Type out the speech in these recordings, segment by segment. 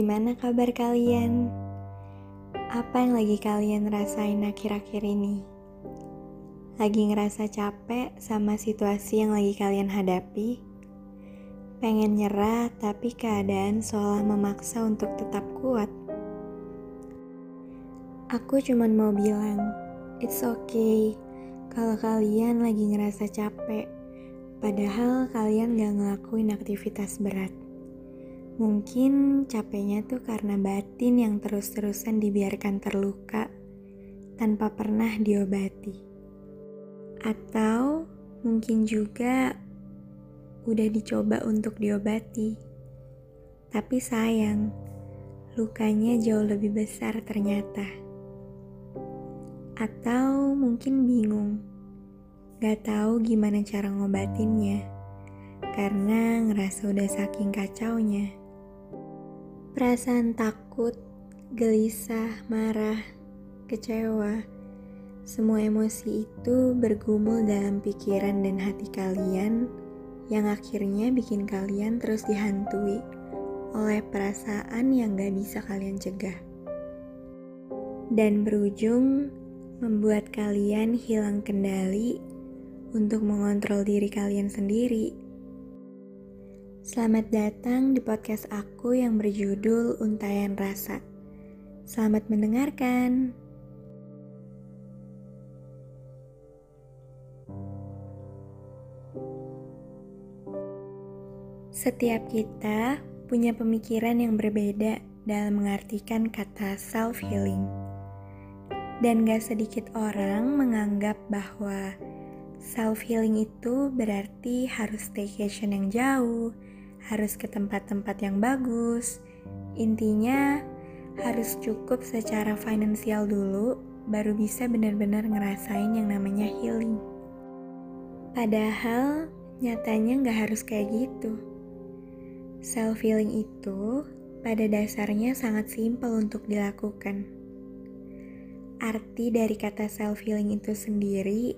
gimana kabar kalian? Apa yang lagi kalian rasain akhir-akhir ini? Lagi ngerasa capek sama situasi yang lagi kalian hadapi? Pengen nyerah, tapi keadaan seolah memaksa untuk tetap kuat. Aku cuman mau bilang, it's okay kalau kalian lagi ngerasa capek, padahal kalian gak ngelakuin aktivitas berat. Mungkin capeknya tuh karena batin yang terus-terusan dibiarkan terluka tanpa pernah diobati. Atau mungkin juga udah dicoba untuk diobati. Tapi sayang, lukanya jauh lebih besar ternyata. Atau mungkin bingung, gak tahu gimana cara ngobatinnya karena ngerasa udah saking kacaunya. Perasaan takut, gelisah, marah, kecewa, semua emosi itu bergumul dalam pikiran dan hati kalian yang akhirnya bikin kalian terus dihantui oleh perasaan yang gak bisa kalian cegah. Dan berujung membuat kalian hilang kendali untuk mengontrol diri kalian sendiri Selamat datang di podcast aku yang berjudul Untayan Rasa. Selamat mendengarkan. Setiap kita punya pemikiran yang berbeda dalam mengartikan kata self-healing. Dan gak sedikit orang menganggap bahwa self-healing itu berarti harus staycation yang jauh, harus ke tempat-tempat yang bagus. Intinya harus cukup secara finansial dulu baru bisa benar-benar ngerasain yang namanya healing. Padahal nyatanya nggak harus kayak gitu. Self healing itu pada dasarnya sangat simpel untuk dilakukan. Arti dari kata self healing itu sendiri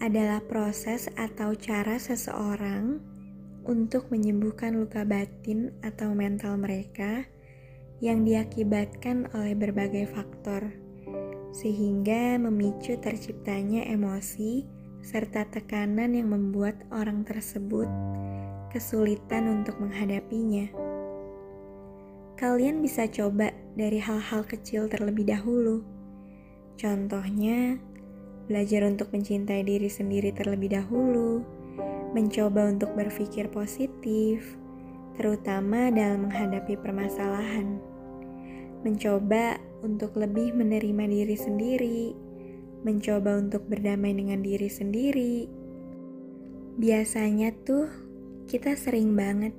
adalah proses atau cara seseorang untuk menyembuhkan luka batin atau mental mereka yang diakibatkan oleh berbagai faktor, sehingga memicu terciptanya emosi serta tekanan yang membuat orang tersebut kesulitan untuk menghadapinya. Kalian bisa coba dari hal-hal kecil terlebih dahulu. Contohnya, belajar untuk mencintai diri sendiri terlebih dahulu mencoba untuk berpikir positif, terutama dalam menghadapi permasalahan, mencoba untuk lebih menerima diri sendiri, mencoba untuk berdamai dengan diri sendiri. Biasanya tuh kita sering banget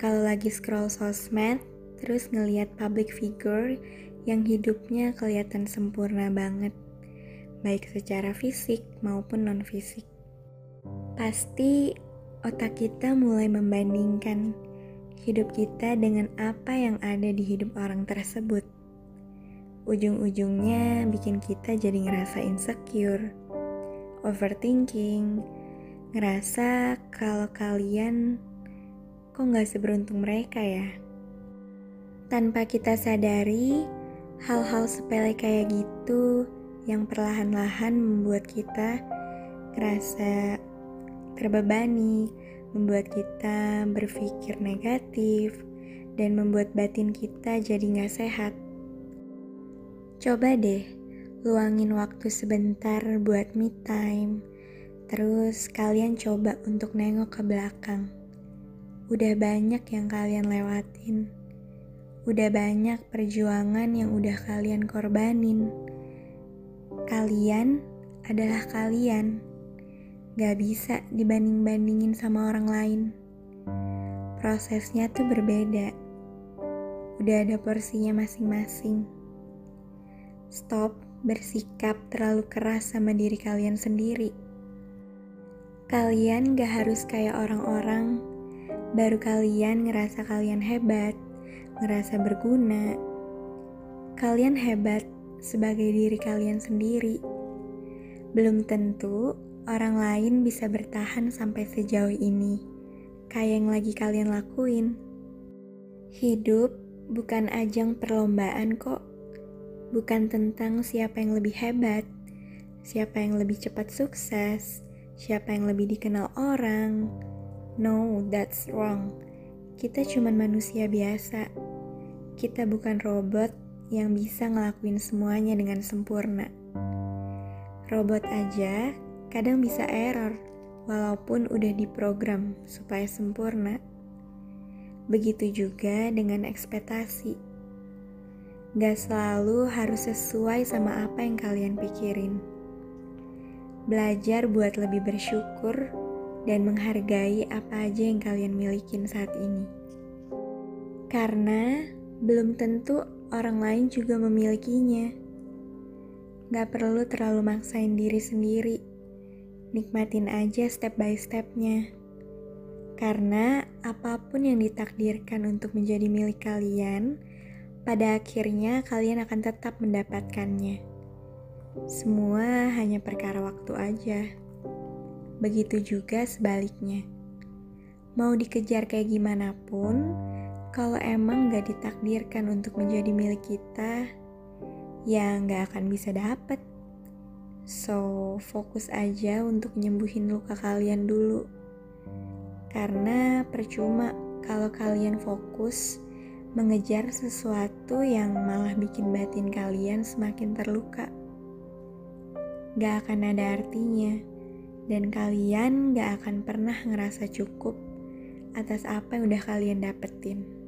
kalau lagi scroll sosmed terus ngeliat public figure yang hidupnya kelihatan sempurna banget, baik secara fisik maupun non-fisik. Pasti otak kita mulai membandingkan hidup kita dengan apa yang ada di hidup orang tersebut. Ujung-ujungnya bikin kita jadi ngerasa insecure, overthinking, ngerasa kalau kalian kok gak seberuntung mereka ya. Tanpa kita sadari, hal-hal sepele kayak gitu yang perlahan-lahan membuat kita ngerasa terbebani, membuat kita berpikir negatif, dan membuat batin kita jadi gak sehat. Coba deh, luangin waktu sebentar buat me time. Terus kalian coba untuk nengok ke belakang. Udah banyak yang kalian lewatin. Udah banyak perjuangan yang udah kalian korbanin. Kalian adalah kalian gak bisa dibanding-bandingin sama orang lain. Prosesnya tuh berbeda. Udah ada porsinya masing-masing. Stop bersikap terlalu keras sama diri kalian sendiri. Kalian gak harus kayak orang-orang, baru kalian ngerasa kalian hebat, ngerasa berguna. Kalian hebat sebagai diri kalian sendiri. Belum tentu orang lain bisa bertahan sampai sejauh ini, kayak yang lagi kalian lakuin. Hidup bukan ajang perlombaan kok, bukan tentang siapa yang lebih hebat, siapa yang lebih cepat sukses, siapa yang lebih dikenal orang. No, that's wrong. Kita cuman manusia biasa. Kita bukan robot yang bisa ngelakuin semuanya dengan sempurna. Robot aja kadang bisa error, walaupun udah diprogram supaya sempurna. Begitu juga dengan ekspektasi. Gak selalu harus sesuai sama apa yang kalian pikirin. Belajar buat lebih bersyukur dan menghargai apa aja yang kalian milikin saat ini. Karena belum tentu orang lain juga memilikinya. Gak perlu terlalu maksain diri sendiri. Nikmatin aja step by stepnya. Karena apa pun yang ditakdirkan untuk menjadi milik kalian, pada akhirnya kalian akan tetap mendapatkannya. Semua hanya perkara waktu aja. Begitu juga sebaliknya. Mau dikejar kayak gimana pun, kalau emang gak ditakdirkan untuk menjadi milik kita, ya nggak akan bisa dapet. So, fokus aja untuk nyembuhin luka kalian dulu. Karena percuma kalau kalian fokus mengejar sesuatu yang malah bikin batin kalian semakin terluka. Gak akan ada artinya, dan kalian gak akan pernah ngerasa cukup atas apa yang udah kalian dapetin.